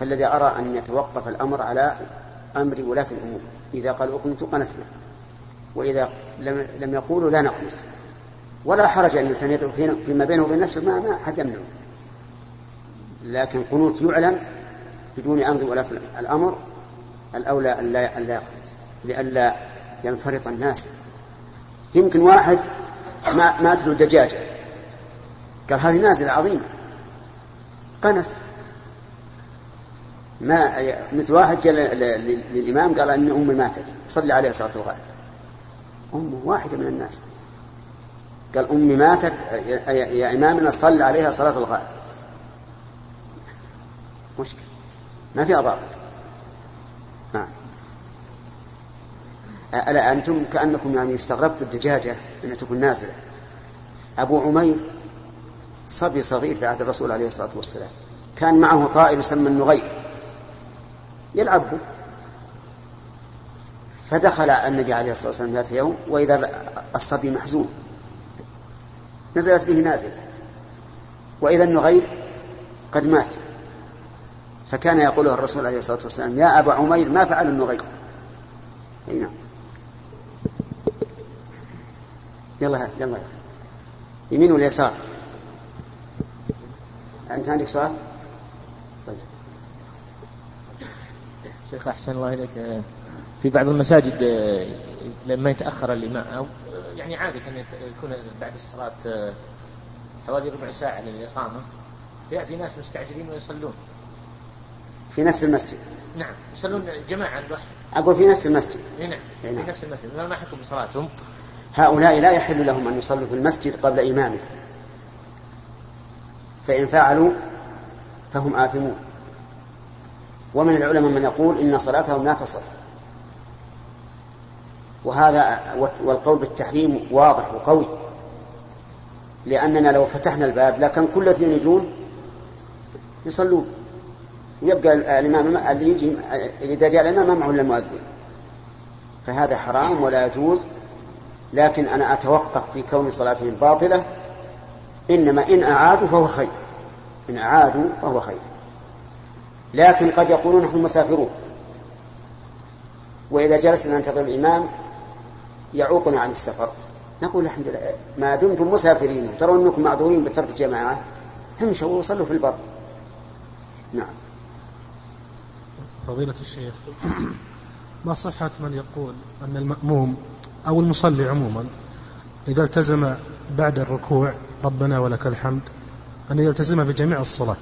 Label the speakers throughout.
Speaker 1: فالذي أرى أن يتوقف الأمر على أمر ولاة الأمور. إذا قالوا أقنتوا قنتنا. وإذا لم لم يقولوا لا نقنت. ولا حرج أن الإنسان يدعو فيما بينه وبين نفسه ما ما حد يمنعه. لكن قنوت يعلن بدون أمر ولاة الأمر الأولى أن لا أن لا يقنت. لئلا ينفرط الناس. يمكن واحد ما مات له دجاجة قال هذه نازلة عظيمة. قنت. ما مثل واحد جاء للإمام قال إن أمي ماتت. صلي عليها صلاة الغائب. أمة واحدة من الناس. قال أمي ماتت يا إمامنا صل عليها صلاة الغائب. مشكلة. ما فيها ضابط. نعم ألا أنتم كأنكم يعني استغربتوا الدجاجة أن تكون نازلة. أبو عمير صبي صغير في عهد الرسول عليه الصلاة والسلام. كان معه طائر يسمى النغير. يلعب به فدخل النبي عليه الصلاة والسلام ذات يوم وإذا الصبي محزون. نزلت به نازل. وإذا النغير قد مات. فكان يقوله الرسول عليه الصلاة والسلام يا أبا عمير ما فعل النغير أي نعم. يلا يلا. يمين ولا يسار؟ أنت عندك سؤال طيب
Speaker 2: شيخ أحسن الله إليك في بعض المساجد لما يتأخر الإمام أو يعني عادة يكون بعد الصلاة حوالي ربع ساعة للإقامة يأتي ناس مستعجلين ويصلون.
Speaker 1: في نفس المسجد؟
Speaker 2: نعم يصلون جماعة لوحده
Speaker 1: أقول في نفس المسجد؟
Speaker 2: نعم في نعم. نفس المسجد ما حكم بصلاتهم؟
Speaker 1: هؤلاء لا يحل لهم أن يصلوا في المسجد قبل إمامه. فإن فعلوا فهم آثمون. ومن العلماء من يقول إن صلاتهم لا تصح. وهذا والقول بالتحريم واضح وقوي. لأننا لو فتحنا الباب لكن كل اثنين يجون يصلون. ويبقى الإمام اللي يجي إذا جاء الإمام ما معه إلا المؤذن. فهذا حرام ولا يجوز. لكن أنا أتوقف في كون صلاتهم باطلة. إنما إن أعادوا فهو خير. إن أعادوا فهو خير. لكن قد يقولون نحن مسافرون. وإذا جلسنا ننتظر الإمام يعوقنا عن السفر. نقول الحمد لله ما دمتم مسافرين. وترون أنكم معذورين بترك الجماعة. امشوا وصلوا في البر. نعم.
Speaker 3: فضيلة الشيخ ما صحة من يقول أن المأموم أو المصلي عموما إذا التزم بعد الركوع ربنا ولك الحمد أن يلتزم بجميع الصلاة؟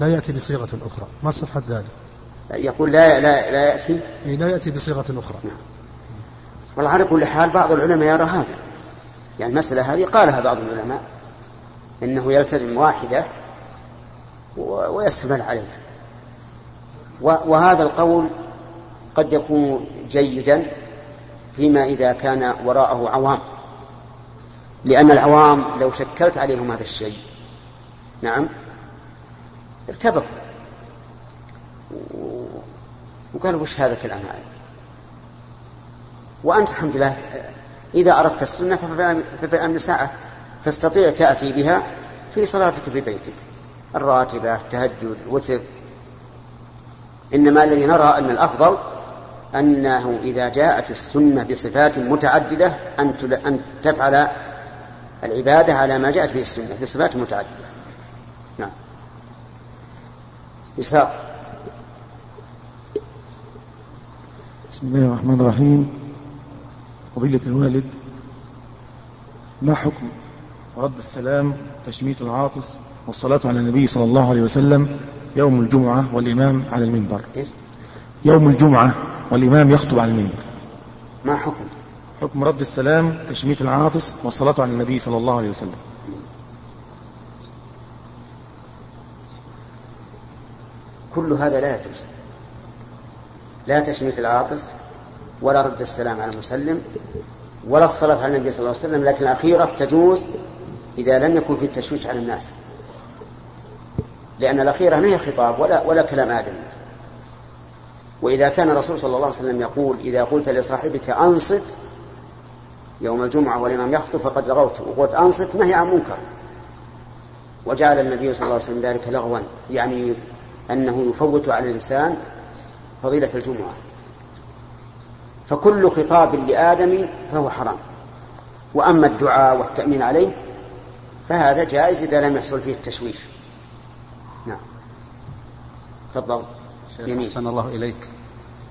Speaker 3: لا يأتي بصيغة أخرى. ما صحة ذلك
Speaker 1: يقول لا لا لا يأتي.
Speaker 3: لا يأتي بصيغة أخرى.
Speaker 1: نعم. والله على كل حال بعض العلماء يرى هذا. يعني المسألة هذه قالها بعض العلماء إنه يلتزم واحدة ويستمر عليها. وهذا القول قد يكون جيدا فيما إذا كان وراءه عوام. لأن العوام لو شكلت عليهم هذا الشيء. نعم. ارتبكوا. وقالوا وش هذا الكلام هذا؟ وأنت الحمد لله إذا أردت السنة ففي الأمر ساعة تستطيع تأتي بها في صلاتك في بيتك. الراتبة التهجد الوتر. إنما الذي نرى أن الأفضل أنه إذا جاءت السنة بصفات متعددة أن تفعل العبادة على ما جاءت به السنة بصفات متعددة. يسار
Speaker 4: بسم الله الرحمن الرحيم. فضيلة الوالد ما حكم رد السلام تشميت العاطس والصلاة على النبي صلى الله عليه وسلم يوم الجمعة والإمام على المنبر؟ يوم الجمعة والإمام يخطب على المنبر.
Speaker 1: ما حكم؟
Speaker 4: حكم رد السلام تشميت العاطس والصلاة على النبي صلى الله عليه وسلم.
Speaker 1: كل هذا لا يجوز. لا تشميت العاطس ولا رد السلام على المسلم ولا الصلاة على النبي صلى الله عليه وسلم لكن الأخيرة تجوز إذا لم يكن في التشويش على الناس. لأن الأخيرة ما هي خطاب ولا ولا كلام آدم وإذا كان الرسول صلى الله عليه وسلم يقول إذا قلت لصاحبك أنصت يوم الجمعة والإمام يخطب فقد لغوت. وقلت أنصت ما هي عن منكر. وجعل النبي صلى الله عليه وسلم ذلك لغوا يعني أنه يفوت على الإنسان فضيلة الجمعة. فكل خطاب لآدم فهو حرام. وأما الدعاء والتأمين عليه فهذا جائز إذا لم يحصل فيه التشويش. نعم. تفضل.
Speaker 5: يمين. أحسن الله إليك.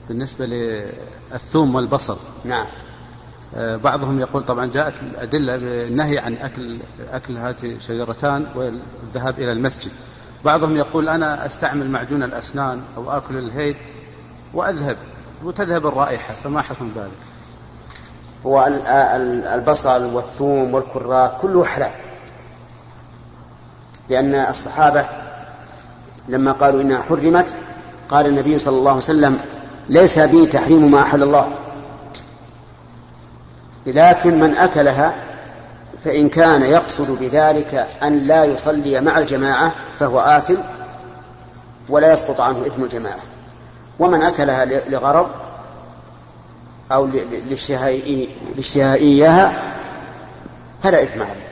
Speaker 5: بالنسبة للثوم والبصل.
Speaker 1: نعم.
Speaker 5: آه، بعضهم يقول طبعا جاءت الأدلة بالنهي عن أكل أكل هذه الشجرتان والذهاب إلى المسجد. بعضهم يقول أنا أستعمل معجون الأسنان أو آكل الهيد وأذهب وتذهب الرائحة فما حكم ذلك؟
Speaker 1: هو البصل والثوم والكراث كله حلال. لأن الصحابة لما قالوا إنها حرمت قال النبي صلى الله عليه وسلم ليس بي تحريم ما أحل الله. لكن من أكلها فإن كان يقصد بذلك أن لا يصلي مع الجماعة فهو آثم ولا يسقط عنه إثم الجماعة. ومن أكلها لغرض أو لاشتهائيها فلا إثم عليه.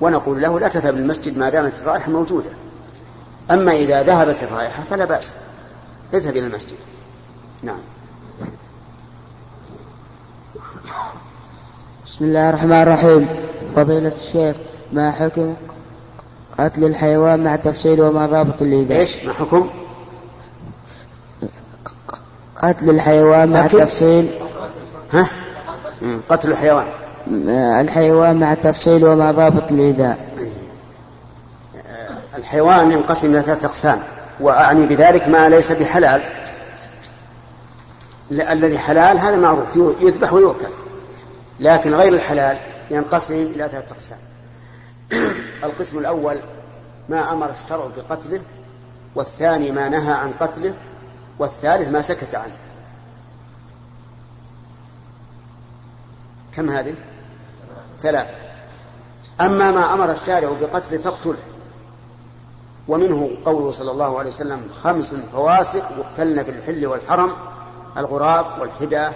Speaker 1: ونقول له لا تذهب للمسجد ما دامت الرائحة موجودة. أما إذا ذهبت الرائحة فلا بأس. اذهب إلى المسجد. نعم.
Speaker 6: بسم الله الرحمن الرحيم. فضيلة الشيخ ما حكم قتل الحيوان مع تفصيل وما ضابط الإيذاء
Speaker 1: إيش؟ ما حكم؟
Speaker 6: قتل الحيوان مع؟ تفصيل
Speaker 1: ها؟ قتل الحيوان.
Speaker 6: الحيوان مع تفصيل وما ضابط الإيذاء
Speaker 1: الحيوان ينقسم إلى ثلاثة أقسام وأعني بذلك ما ليس بحلال. الذي حلال هذا معروف يذبح ويؤكل لكن غير الحلال ينقسم إلى ثلاثة أقسام. القسم الأول ما أمر الشرع بقتله والثاني ما نهى عن قتله والثالث ما سكت عنه. كم هذه؟ ثلاثة. أما ما أمر الشارع بقتله فاقتله. ومنه قوله صلى الله عليه وسلم خمس فواسق يقتلن في الحل والحرم الغراب والحدى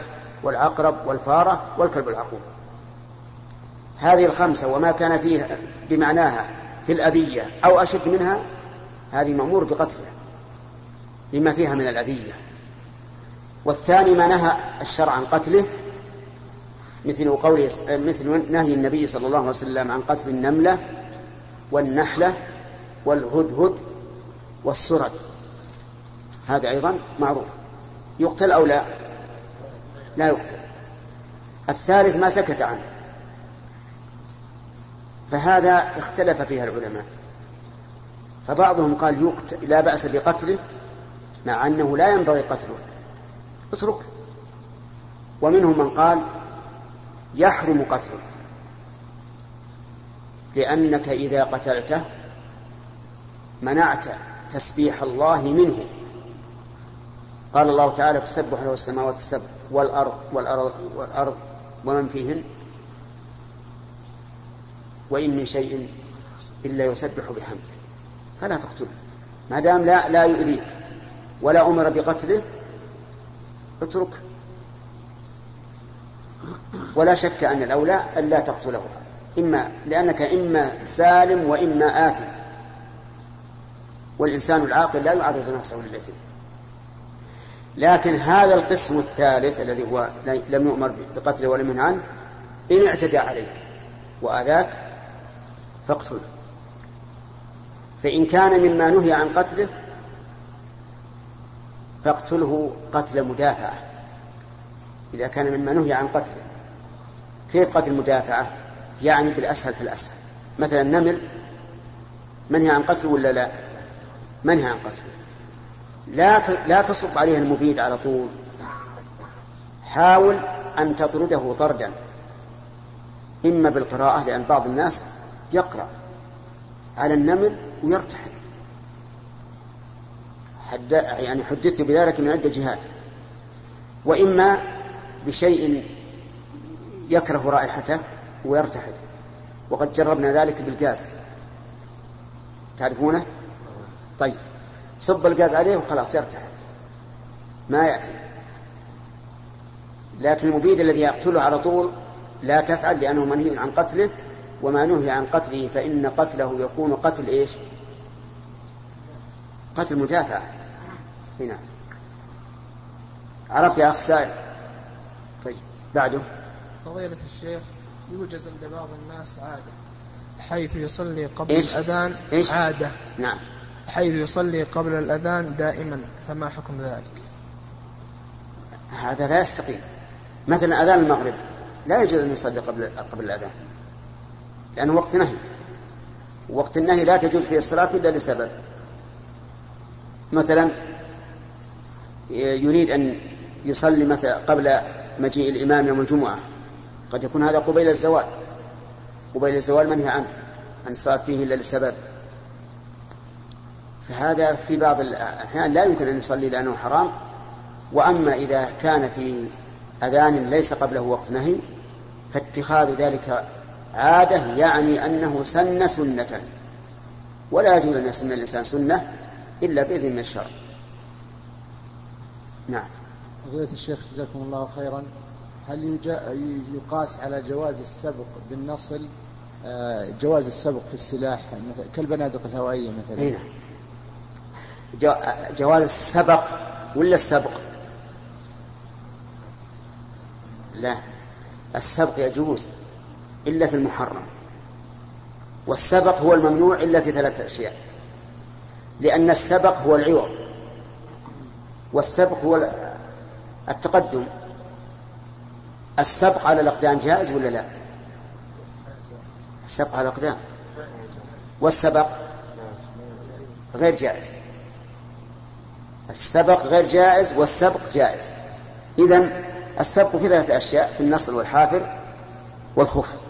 Speaker 1: والعقرب والفارة والكلب العقور هذه الخمسة وما كان فيها بمعناها في الأذية أو أشد منها هذه مأمور بقتلها لما فيها من الأذية. والثاني ما نهى الشرع عن قتله مثل قوله مثل نهي النبي صلى الله عليه وسلم عن قتل النملة والنحلة والهدهد والسرد. هذا أيضا معروف. يقتل أو لا؟ لا يقتل. الثالث ما سكت عنه. فهذا اختلف فيها العلماء. فبعضهم قال يقتل لا بأس بقتله مع أنه لا ينبغي قتله. اترك. ومنهم من قال يحرم قتله. لأنك إذا قتلته منعت تسبيح الله منه. قال الله تعالى تسبح له السماوات السبع والأرض والأرض, والأرض ومن فيهن؟ وإن من شيء إلا يسبح بحمده. فلا تقتله. ما دام لا لا يؤذيك ولا أمر بقتله اترك. ولا شك أن الأولى أن لا تقتله. إما لأنك إما سالم وإما آثم. والإنسان العاقل لا يعرض نفسه للإثم. لكن هذا القسم الثالث الذي هو لم يؤمر بقتله ولم ينهى عنه إن اعتدى عليك وآذاك فاقتله. فإن كان مما نهي عن قتله فاقتله قتل مدافعة. إذا كان مما نهي عن قتله. كيف قتل مدافعة؟ يعني بالأسهل في الأسهل. مثلا النمل منهي عن قتله ولا لا؟ منهي عن قتله لا لا تصب عليه المبيد على طول. حاول أن تطرده طردا. إما بالقراءة لأن بعض الناس يقرأ على النمل ويرتحل. حد يعني حدثت بذلك من عدة جهات. وإما بشيء يكره رائحته ويرتحل. وقد جربنا ذلك بالغاز. تعرفونه؟ طيب. صب الغاز عليه وخلاص يرتحل. ما يأتي. لكن المبيد الذي يقتله على طول لا تفعل لأنه منهي عن قتله وما نهي عن قتله فإن قتله يكون قتل إيش؟ قتل مدافع. نعم عرفت يا أخ سائل؟ طيب بعده.
Speaker 7: فضيلة الشيخ يوجد عند بعض الناس عادة حيث يصلي قبل
Speaker 1: إيش؟
Speaker 7: الأذان
Speaker 1: إيش؟
Speaker 7: عادة.
Speaker 1: نعم.
Speaker 7: حيث يصلي قبل الأذان دائما فما حكم ذلك؟
Speaker 1: هذا لا يستقيم. مثلا أذان المغرب لا يجوز أن يصلي قبل قبل الأذان. لأنه وقت نهي. وقت النهي لا تجوز فيه الصلاة إلا لسبب. مثلا يريد أن يصلي مثلا قبل مجيء الإمام يوم الجمعة. قد يكون هذا قبيل الزوال. قبيل الزوال منهي عنه أن الصلاة فيه إلا لسبب. فهذا في بعض الأحيان لا يمكن أن يصلي لأنه حرام. وأما إذا كان في أذان ليس قبله وقت نهي فاتخاذ ذلك عادة يعني أنه سن سنة. ولا يجوز أن يسن الإنسان سنة إلا بإذن من الشرع. نعم.
Speaker 8: فضيلة الشيخ جزاكم الله خيرا. هل يقاس على جواز السبق بالنصل؟ آه، جواز السبق في السلاح مثل كالبنادق الهوائية مثلا.
Speaker 1: هنا جو- جواز السبق ولا السبق؟ لا. السبق يجوز. إلا في المحرم. والسبق هو الممنوع إلا في ثلاثة أشياء. لأن السبق هو العوض. والسبق هو التقدم. السبق على الأقدام جائز ولا لا؟ السبق على الأقدام. والسبق غير جائز. السبق غير جائز والسبق جائز. إذا السبق في ثلاثة أشياء في النصر والحافر والخف.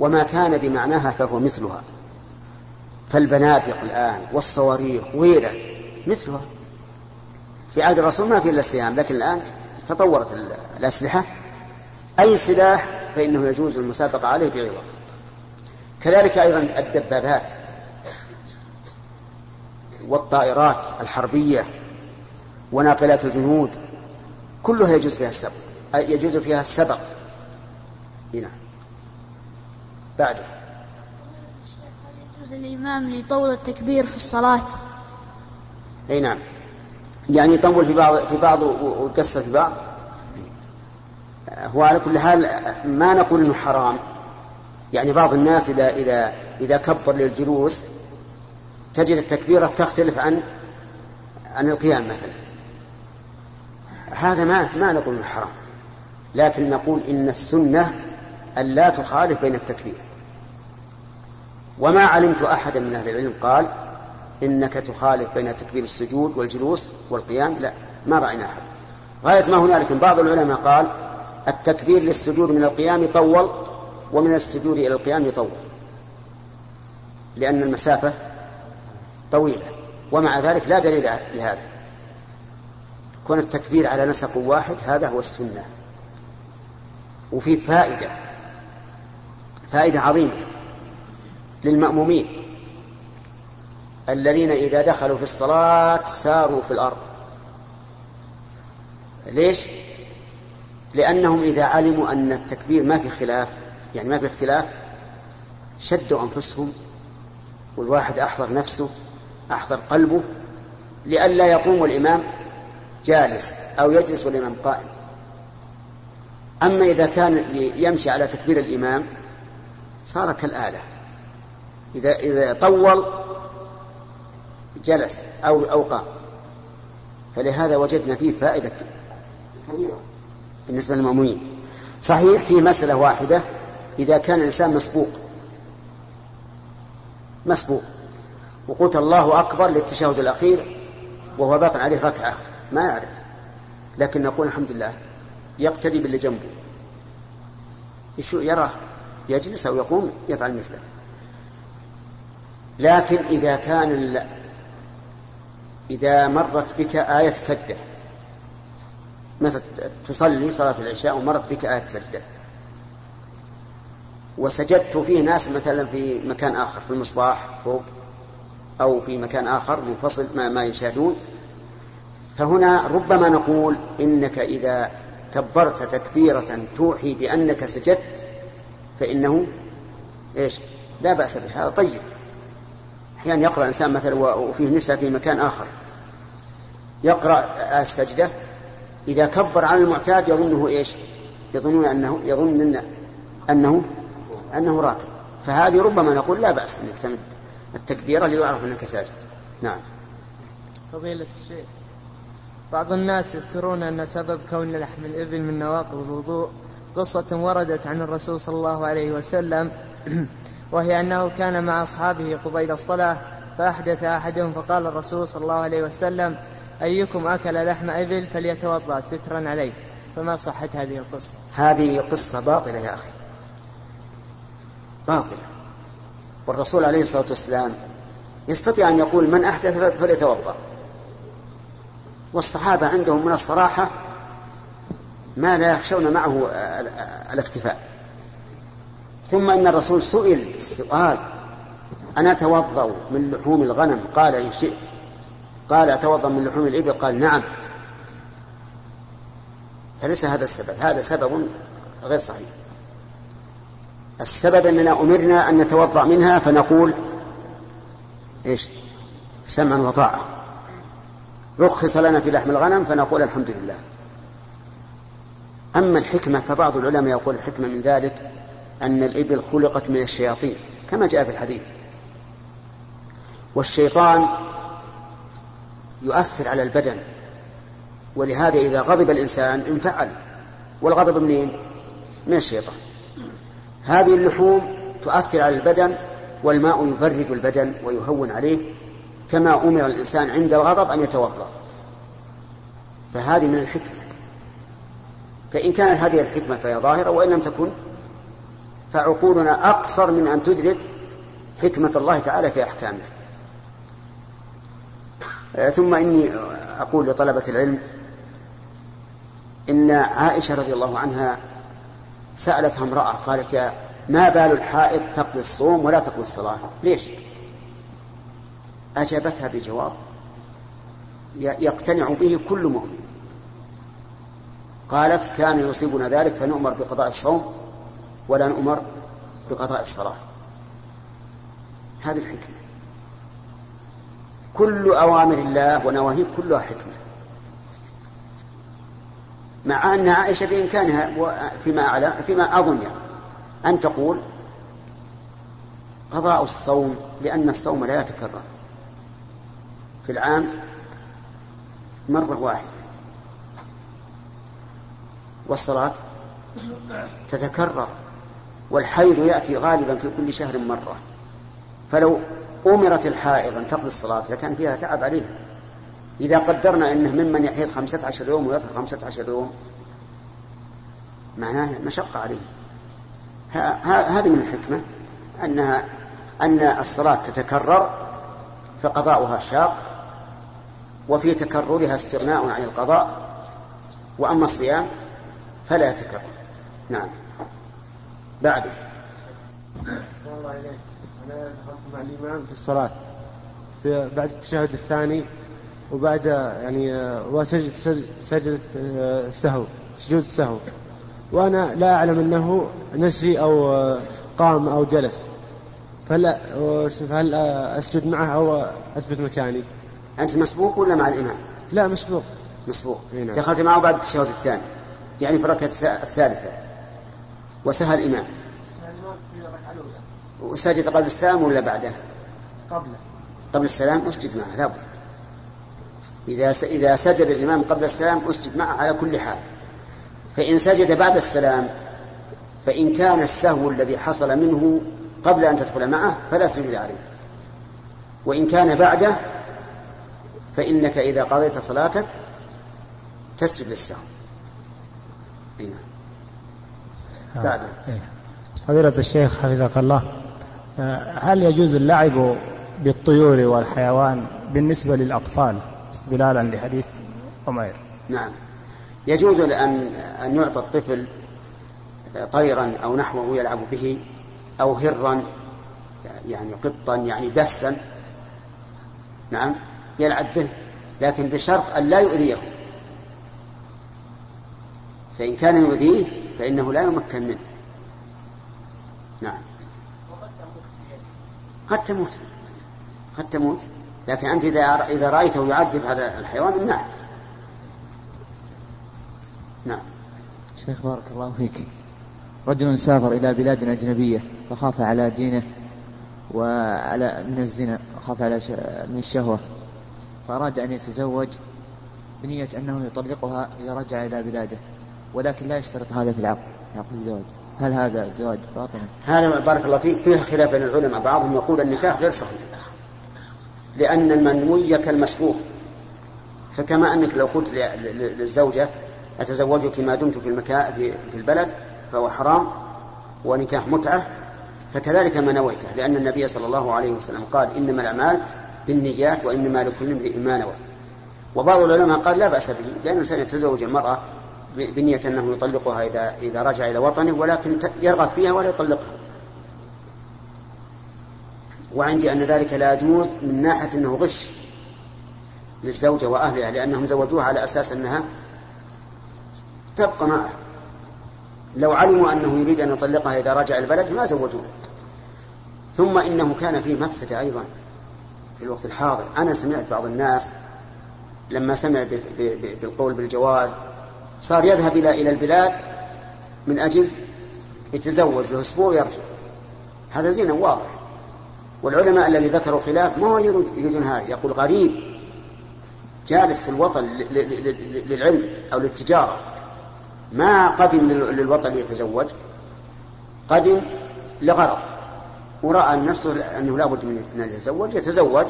Speaker 1: وما كان بمعناها فهو مثلها. فالبنادق الآن والصواريخ وغيرها مثلها. في عهد الرسول ما في إلا السهام لكن الآن تطورت ال- الأسلحة. أي سلاح؟ فإنه يجوز المسابقة عليه بعوض. كذلك أيضا الدبابات والطائرات الحربية وناقلات الجنود كلها يجوز فيها السبق. يجوز فيها السبق. هنا. بعده.
Speaker 9: يجوز للإمام ليطول التكبير في الصلاة.
Speaker 1: أي نعم. يعني يطول في بعض في بعض ويقصر في بعض. هو على كل حال ما نقول إنه حرام. يعني بعض الناس اذا اذا إذا كبر للجلوس تجد التكبيرة تختلف عن عن القيام مثلا. هذا ما ما نقول إنه حرام. لكن نقول إن السنة أن لا تخالف بين التكبير. وما علمت أحدا من أهل العلم قال إنك تخالف بين تكبير السجود والجلوس والقيام. لا ما رأينا أحد. غاية ما هنالك بعض العلماء قال التكبير للسجود من القيام يطول ومن السجود إلى القيام يطول لأن المسافة طويلة ومع ذلك لا دليل لهذا. كون التكبير على نسق واحد هذا هو السنة وفي فائدة فائدة عظيمة. للمأمومين الذين إذا دخلوا في الصلاة ساروا في الأرض. ليش؟ لأنهم إذا علموا أن التكبير ما في خلاف يعني ما في اختلاف شدوا أنفسهم والواحد أحضر نفسه أحضر قلبه لئلا يقوم الإمام جالس أو يجلس والإمام قائم. أما إذا كان يمشي على تكبير الإمام صار كالآلة. إذا إذا طول جلس أو أو قام فلهذا وجدنا فيه فائدة كبيرة بالنسبة للمأمومين. صحيح في مسألة واحدة. إذا كان الإنسان مسبوق مسبوق وقلت الله أكبر للتشهد الأخير وهو باق عليه ركعة ما يعرف لكن نقول الحمد لله يقتدي باللي جنبه. يراه يجلس أو يقوم يفعل مثله. لكن إذا كان إذا مرت بك آية سجدة مثل تصلي صلاة العشاء ومرت بك آية سجدة وسجدت فيه ناس مثلا في مكان آخر في المصباح فوق أو في مكان آخر منفصل ما, ما يشاهدون فهنا ربما نقول إنك إذا كبرت تكبيرة توحي بأنك سجدت فإنه إيش؟ لا بأس به هذا طيب. أحيانا يقرأ الإنسان مثلا وفيه نساء في مكان آخر. يقرأ السجدة إذا كبر على المعتاد يظنه إيش؟ يظنون أنه يظن أنه أنه, أنه راكب. فهذه ربما نقول لا بأس أنك تمد التكبيرة ليعرف أنك ساجد. نعم.
Speaker 10: فضيلة الشيخ بعض الناس يذكرون أن سبب كون لحم الإبل من نواقض الوضوء قصة وردت عن الرسول صلى الله عليه وسلم وهي أنه كان مع أصحابه قبيل الصلاة فأحدث أحدهم فقال الرسول صلى الله عليه وسلم أيكم أكل لحم إبل فليتوضأ سترا عليه؟ فما صحة هذه القصة.
Speaker 1: هذه قصة باطلة يا أخي. باطلة. والرسول عليه الصلاة والسلام يستطيع أن يقول من أحدث فليتوضأ. والصحابة عندهم من الصراحة ما لا يخشون معه الاكتفاء. ثم إن الرسول سئل سؤال أنا أتوضأ من لحوم الغنم؟ قال إن شئت. قال أتوضأ من لحوم الإبل؟ قال نعم. فليس هذا السبب. هذا سبب غير صحيح. السبب أننا أمرنا أن نتوضأ منها فنقول إيش؟ سمعا وطاعة. رخص لنا في لحم الغنم فنقول الحمد لله. أما الحكمة فبعض العلماء يقول الحكمة من ذلك أن الإبل خلقت من الشياطين كما جاء في الحديث. والشيطان يؤثر على البدن. ولهذا إذا غضب الإنسان انفعل. والغضب منين؟ من الشيطان. هذه اللحوم تؤثر على البدن والماء يبرد البدن ويهون عليه كما أمر الإنسان عند الغضب أن يتوضأ. فهذه من الحكمة. فإن كانت هذه الحكمة فهي ظاهرة وإن لم تكن فعقولنا أقصر من أن تدرك حكمة الله تعالى في أحكامه. ثم إني أقول لطلبة العلم إن عائشة رضي الله عنها سألتها امرأة قالت يا ما بال الحائض تقضي الصوم ولا تقضي الصلاة؟ ليش؟ أجابتها بجواب يقتنع به كل مؤمن. قالت كان يصيبنا ذلك فنؤمر بقضاء الصوم ولا نؤمر بقضاء الصلاة. هذه الحكمة. كل أوامر الله ونواهيه كلها حكمة. مع أن عائشة بإمكانها فيما أعلم فيما أظن يعني. أن تقول قضاء الصوم لأن الصوم لا يتكرر. في العام مرة واحدة. والصلاة تتكرر. والحيض يأتي غالبا في كل شهر مرة. فلو أمرت الحائض أن تقضي الصلاة لكان فيها تعب عليها. إذا قدرنا أنه ممن يحيض خمسة عشر يوم ويطلق خمسة عشر يوم معناه مشقة عليه. هذه من الحكمة أنها أن الصلاة تتكرر فقضاؤها شاق وفي تكررها استغناء عن القضاء وأما الصيام فلا يتكرر. نعم. بعده
Speaker 11: الله إليك أنا دخلت مع الإمام في الصلاة. في بعد التشهد الثاني وبعد يعني وسجد سجد السهو سجود السهو. وأنا لا أعلم أنه نسي أو قام أو جلس. فهل هل أسجد معه أو أثبت مكاني؟
Speaker 1: أنت مسبوق ولا مع الإمام؟
Speaker 11: لا مسبوق.
Speaker 1: مسبوق. نعم. دخلت معه بعد التشهد الثاني. يعني في الركعة الثالثة. وسهى الإمام. وسجد قبل السلام ولا بعده؟
Speaker 11: قبله.
Speaker 1: قبل السلام أسجد معه لابد إذا إذا سجد الإمام قبل السلام أسجد معه على كل حال. فإن سجد بعد السلام فإن كان السهو الذي حصل منه قبل أن تدخل معه فلا سجود عليه. وإن كان بعده فإنك إذا قضيت صلاتك تسجد للسهو. هنا
Speaker 12: نعم. بعده إيه. فضيلة الشيخ حفظك الله آه، هل يجوز اللعب بالطيور والحيوان بالنسبة للأطفال استدلالا لحديث عمير؟
Speaker 1: نعم. يجوز أن أن يعطى الطفل طيرا أو نحوه يلعب به أو هرا يعني قطا يعني بسا نعم. يلعب به لكن بشرط أن لا يؤذيه. فإن كان يؤذيه فإنه لا يمكن منه. نعم. قد تموت. قد تموت. لكن أنت إذا إذا رأيته يعذب هذا الحيوان امنعه نعم.
Speaker 2: شيخ بارك الله فيك. رجل سافر إلى بلاد أجنبية فخاف على دينه وعلى من الزنا وخاف على من الشهوة. فأراد أن يتزوج بنية أنه يطلقها إذا رجع إلى بلاده. ولكن لا يشترط هذا في العقد عقد الزواج. هل هذا الزواج باطل؟
Speaker 1: هذا بارك الله فيك فيه خلاف بين العلماء. بعضهم يقول النكاح غير صحيح لأن المنوي كالمشروط. فكما أنك لو قلت للزوجة أتزوجك ما دمت في المكان في البلد فهو حرام ونكاح متعة فكذلك ما نويته. لأن النبي صلى الله عليه وسلم قال إنما الأعمال بالنيات وإنما لكل امرئ ما نوى. وبعض العلماء قال لا بأس به لأن الإنسان يتزوج المرأة بنية أنه يطلقها إذا إذا رجع إلى وطنه ولكن يرغب فيها ولا يطلقها. وعندي أن ذلك لا يجوز من ناحية أنه غش للزوجة وأهلها لأنهم زوجوها على أساس أنها تبقى معه. لو علموا أنه يريد أن يطلقها إذا رجع البلد ما زوجوه. ثم إنه كان فيه مفسدة أيضا في الوقت الحاضر. أنا سمعت بعض الناس لما سمع بالقول بالجواز صار يذهب إلى إلى البلاد من أجل يتزوج له أسبوع ويرجع. هذا زنا واضح. والعلماء الذي ذكروا خلاف ما هو يريدون هذا يقول غريب. جالس في الوطن للعلم أو للتجارة. ما قدم للوطن ليتزوج قدم لغرض. ورأى نفسه أنه لا بد من أن يتزوج يتزوج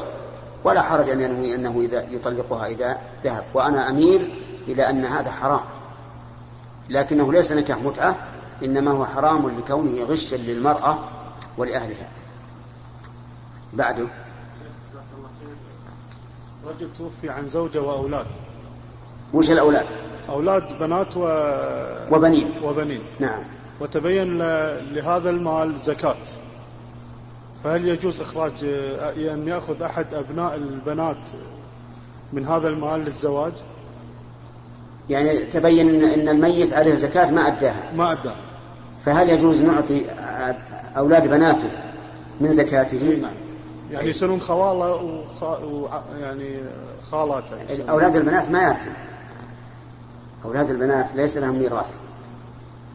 Speaker 1: ولا حرج أن ينوي أنه إذا يطلقها إذا ذهب. وأنا أميل إلى أن هذا حرام. لكنه ليس نكاح متعة إنما هو حرام لكونه غشا للمرأة ولأهلها. بعده.
Speaker 13: رجل توفي عن زوجة وأولاد.
Speaker 1: وش الأولاد؟
Speaker 13: أولاد بنات و...
Speaker 1: وبنين.
Speaker 13: وبنين.
Speaker 1: نعم.
Speaker 13: وتبين لهذا المال زكاة. فهل يجوز إخراج أن يأخذ أحد أبناء البنات من هذا المال للزواج؟
Speaker 1: يعني تبين ان الميت عليه زكاه ما أداها.
Speaker 13: ما أداها.
Speaker 1: فهل يجوز نعطي أولاد بناته من زكاته؟
Speaker 13: نعم. يعني يصيرون خواله وخ... و... يعني خالاته
Speaker 1: أولاد البنات ما يرثون أولاد البنات ليس لهم ميراث.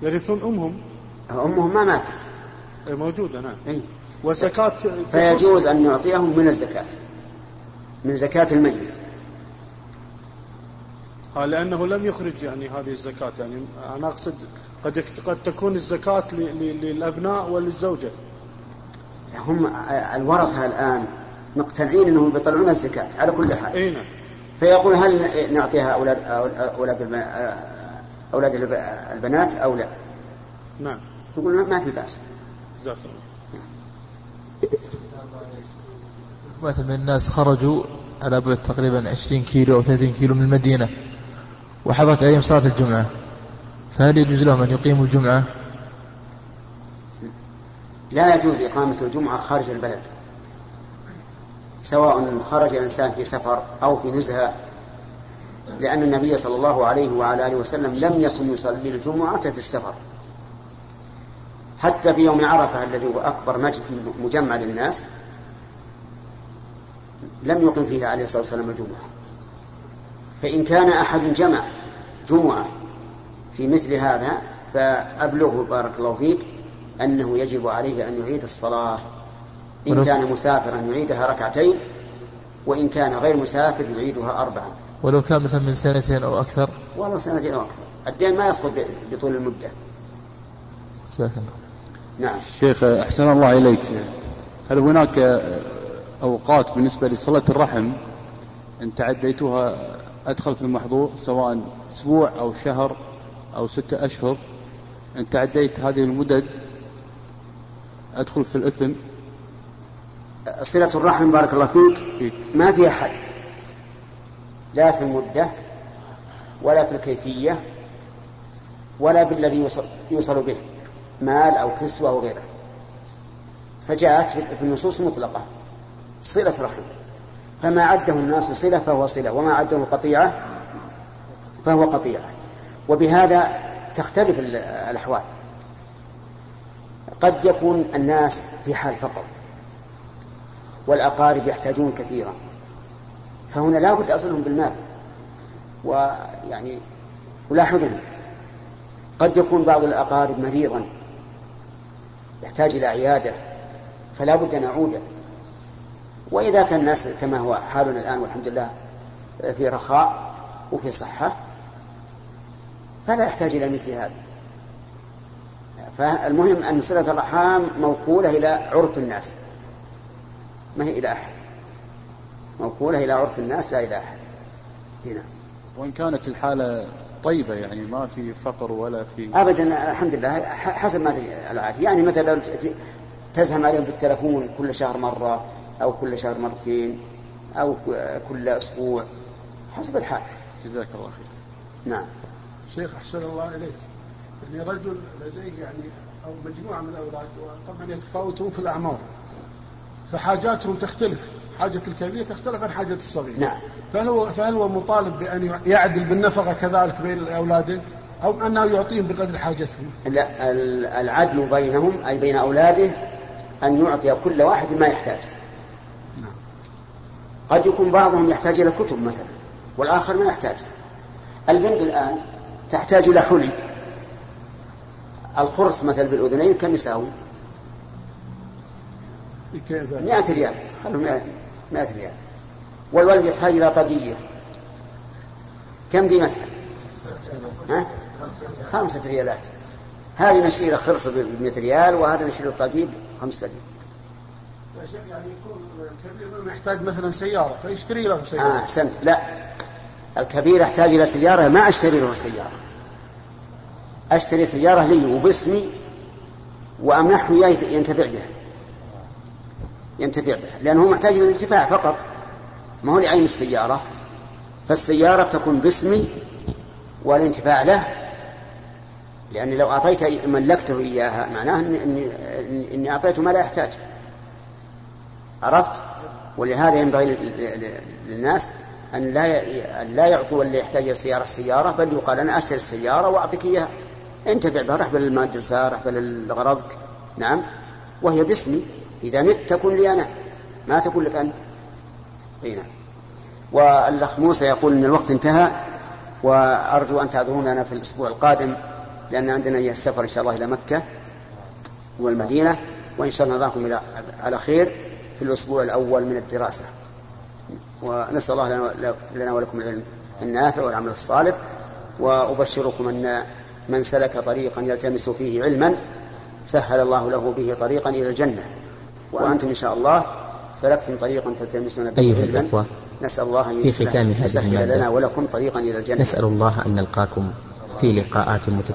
Speaker 13: يرثون أمهم.
Speaker 1: أمهم ما ماتت.
Speaker 13: موجودة نعم.
Speaker 1: اي
Speaker 13: والزكاة
Speaker 1: فيجوز أن نعطيهم من الزكاة من زكاة الميت.
Speaker 13: لأنه لم يخرج يعني هذه الزكاة. يعني أنا أقصد قد قد تكون الزكاة للأبناء وللزوجة.
Speaker 1: هم الورثة الآن مقتنعين أنهم بيطلعون الزكاة على كل حال.
Speaker 13: أي نعم.
Speaker 1: فيقول هل نعطيها أولاد أولاد أولاد البنات أو لا؟
Speaker 13: نعم.
Speaker 1: يقول ما في بأس.
Speaker 13: جزاك الله
Speaker 14: مثلا من الناس خرجوا على بعد تقريبا 20 كيلو أو 30 كيلو من المدينة. وحضرت عليهم صلاة الجمعة فهل يجوز لهم أن يقيموا الجمعة؟
Speaker 1: لا يجوز إقامة الجمعة خارج البلد سواء خرج الإنسان في سفر أو في نزهة لأن النبي صلى الله عليه وعلى آله وسلم لم يكن يصلي الجمعة في السفر. حتى في يوم عرفة الذي هو أكبر مجمع للناس لم يقم فيه عليه الصلاة والسلام الجمعة. فإن كان أحد جمع جمعة في مثل هذا فأبلغه بارك الله فيك أنه يجب عليه أن يعيد الصلاة. إن كان مسافرا يعيدها ركعتين وإن كان غير مسافر يعيدها أربعا
Speaker 14: ولو كان مثلا من سنتين أو أكثر.
Speaker 1: ولو سنتين أو أكثر. الدين ما يسقط بطول المدة.
Speaker 14: ساكن.
Speaker 1: نعم.
Speaker 15: شيخ أحسن الله إليك. هل هناك أوقات بالنسبة لصلة الرحم إن تعديتها أدخل في المحظور سواء أسبوع أو شهر أو ستة أشهر. إن تعديت هذه المدد أدخل في الإثم.
Speaker 1: صلة الرحم بارك الله فيك. ما فيها حد لا في المدة ولا في الكيفية ولا بالذي يوصل, يوصل به مال أو كسوة أو غيره. فجاءت في النصوص مطلقة. صلة رحم فما عده الناس صلة فهو صلة وما عده قطيعة فهو قطيعة. وبهذا تختلف الأحوال. قد يكون الناس في حال فقر والأقارب يحتاجون كثيرا. فهنا لا بد أصلهم بالمال ويعني ولاحظوا. قد يكون بعض الأقارب مريضا يحتاج إلى عيادة فلا بد أن يعود وإذا كان الناس كما هو حالنا الآن والحمد لله في رخاء وفي صحة فلا يحتاج إلى مثل هذا. فالمهم أن صلة الأرحام موكولة إلى عرف الناس. ما هي إلى أحد؟ موكولة إلى عرف الناس لا إلى أحد. هنا.
Speaker 15: وإن كانت الحالة طيبة يعني ما في فقر ولا في
Speaker 1: أبدا الحمد لله حسب ما العادي يعني مثلا تزهم عليهم بالتلفون كل شهر مرة أو كل شهر مرتين أو كل أسبوع حسب الحال.
Speaker 15: جزاك الله خير.
Speaker 1: نعم.
Speaker 16: شيخ أحسن الله إليك. يعني رجل لديه يعني أو مجموعة من الأولاد طبعا يتفاوتون في الأعمار. فحاجاتهم تختلف. حاجة الكبير تختلف عن حاجة الصغير
Speaker 1: نعم.
Speaker 16: فهل هو فهل هو مطالب بأن يعدل بالنفقة كذلك بين أولاده أو أنه يعطيهم بقدر حاجتهم؟
Speaker 1: لا العدل بينهم أي بين أولاده أن يعطي كل واحد ما يحتاج. قد يكون بعضهم يحتاج إلى كتب مثلا والآخر ما يحتاج. البنت الآن تحتاج إلى حلي. الخرص مثل بالأذنين كم يساوي؟ 100 ريال خلوا 100 ريال والولد يحتاج إلى طاقية كم قيمتها؟ ها؟ خمسة ريالات هذه نشيل خرصة ب 100 ريال وهذا نشيل الطبيب خمسة ريال
Speaker 16: يعني يكون الكبير يحتاج مثلا سيارة فيشتري له سيارة.
Speaker 1: آه أحسنت لا. الكبير يحتاج إلى سيارة ما أشتري له سيارة. أشتري سيارة لي وباسمي وأمنحه إياه ينتفع بها. ينتفع بها. لأنه محتاج للانتفاع فقط. ما هو لعين السيارة. فالسيارة تكون باسمي والانتفاع له. لأني لو أعطيت ملكته إياها معناه إني, إني أعطيته ما لا يحتاج عرفت؟ ولهذا ينبغي للناس أن لا أن لا يعطوا اللي يحتاج السيارة السيارة بل يقال أنا أشتري السيارة وأعطيك إياها. انتفع بها رح بالمدرسة رح بالغرضك. نعم. وهي باسمي. إذا مت تكون لي أنا. ما تكون لك أنت. هنا والأخ موسى يقول أن الوقت انتهى وأرجو أن تعذروننا في الأسبوع القادم لأن عندنا السفر إن شاء الله إلى مكة والمدينة وإن شاء الله نراكم على خير. في الأسبوع الأول من الدراسة. ونسأل الله لنا ولكم العلم النافع والعمل الصالح وأبشركم أن من سلك طريقا يلتمس فيه علما سهل الله له به طريقا إلى الجنة. وأنتم إن شاء الله سلكتم طريقا تلتمسون به
Speaker 17: أيها
Speaker 1: علما.
Speaker 17: الأخوة
Speaker 1: نسأل الله أن
Speaker 17: في ختام هذه
Speaker 1: لنا ولكم طريقا إلى الجنة.
Speaker 17: نسأل الله أن نلقاكم في لقاءات متجددة.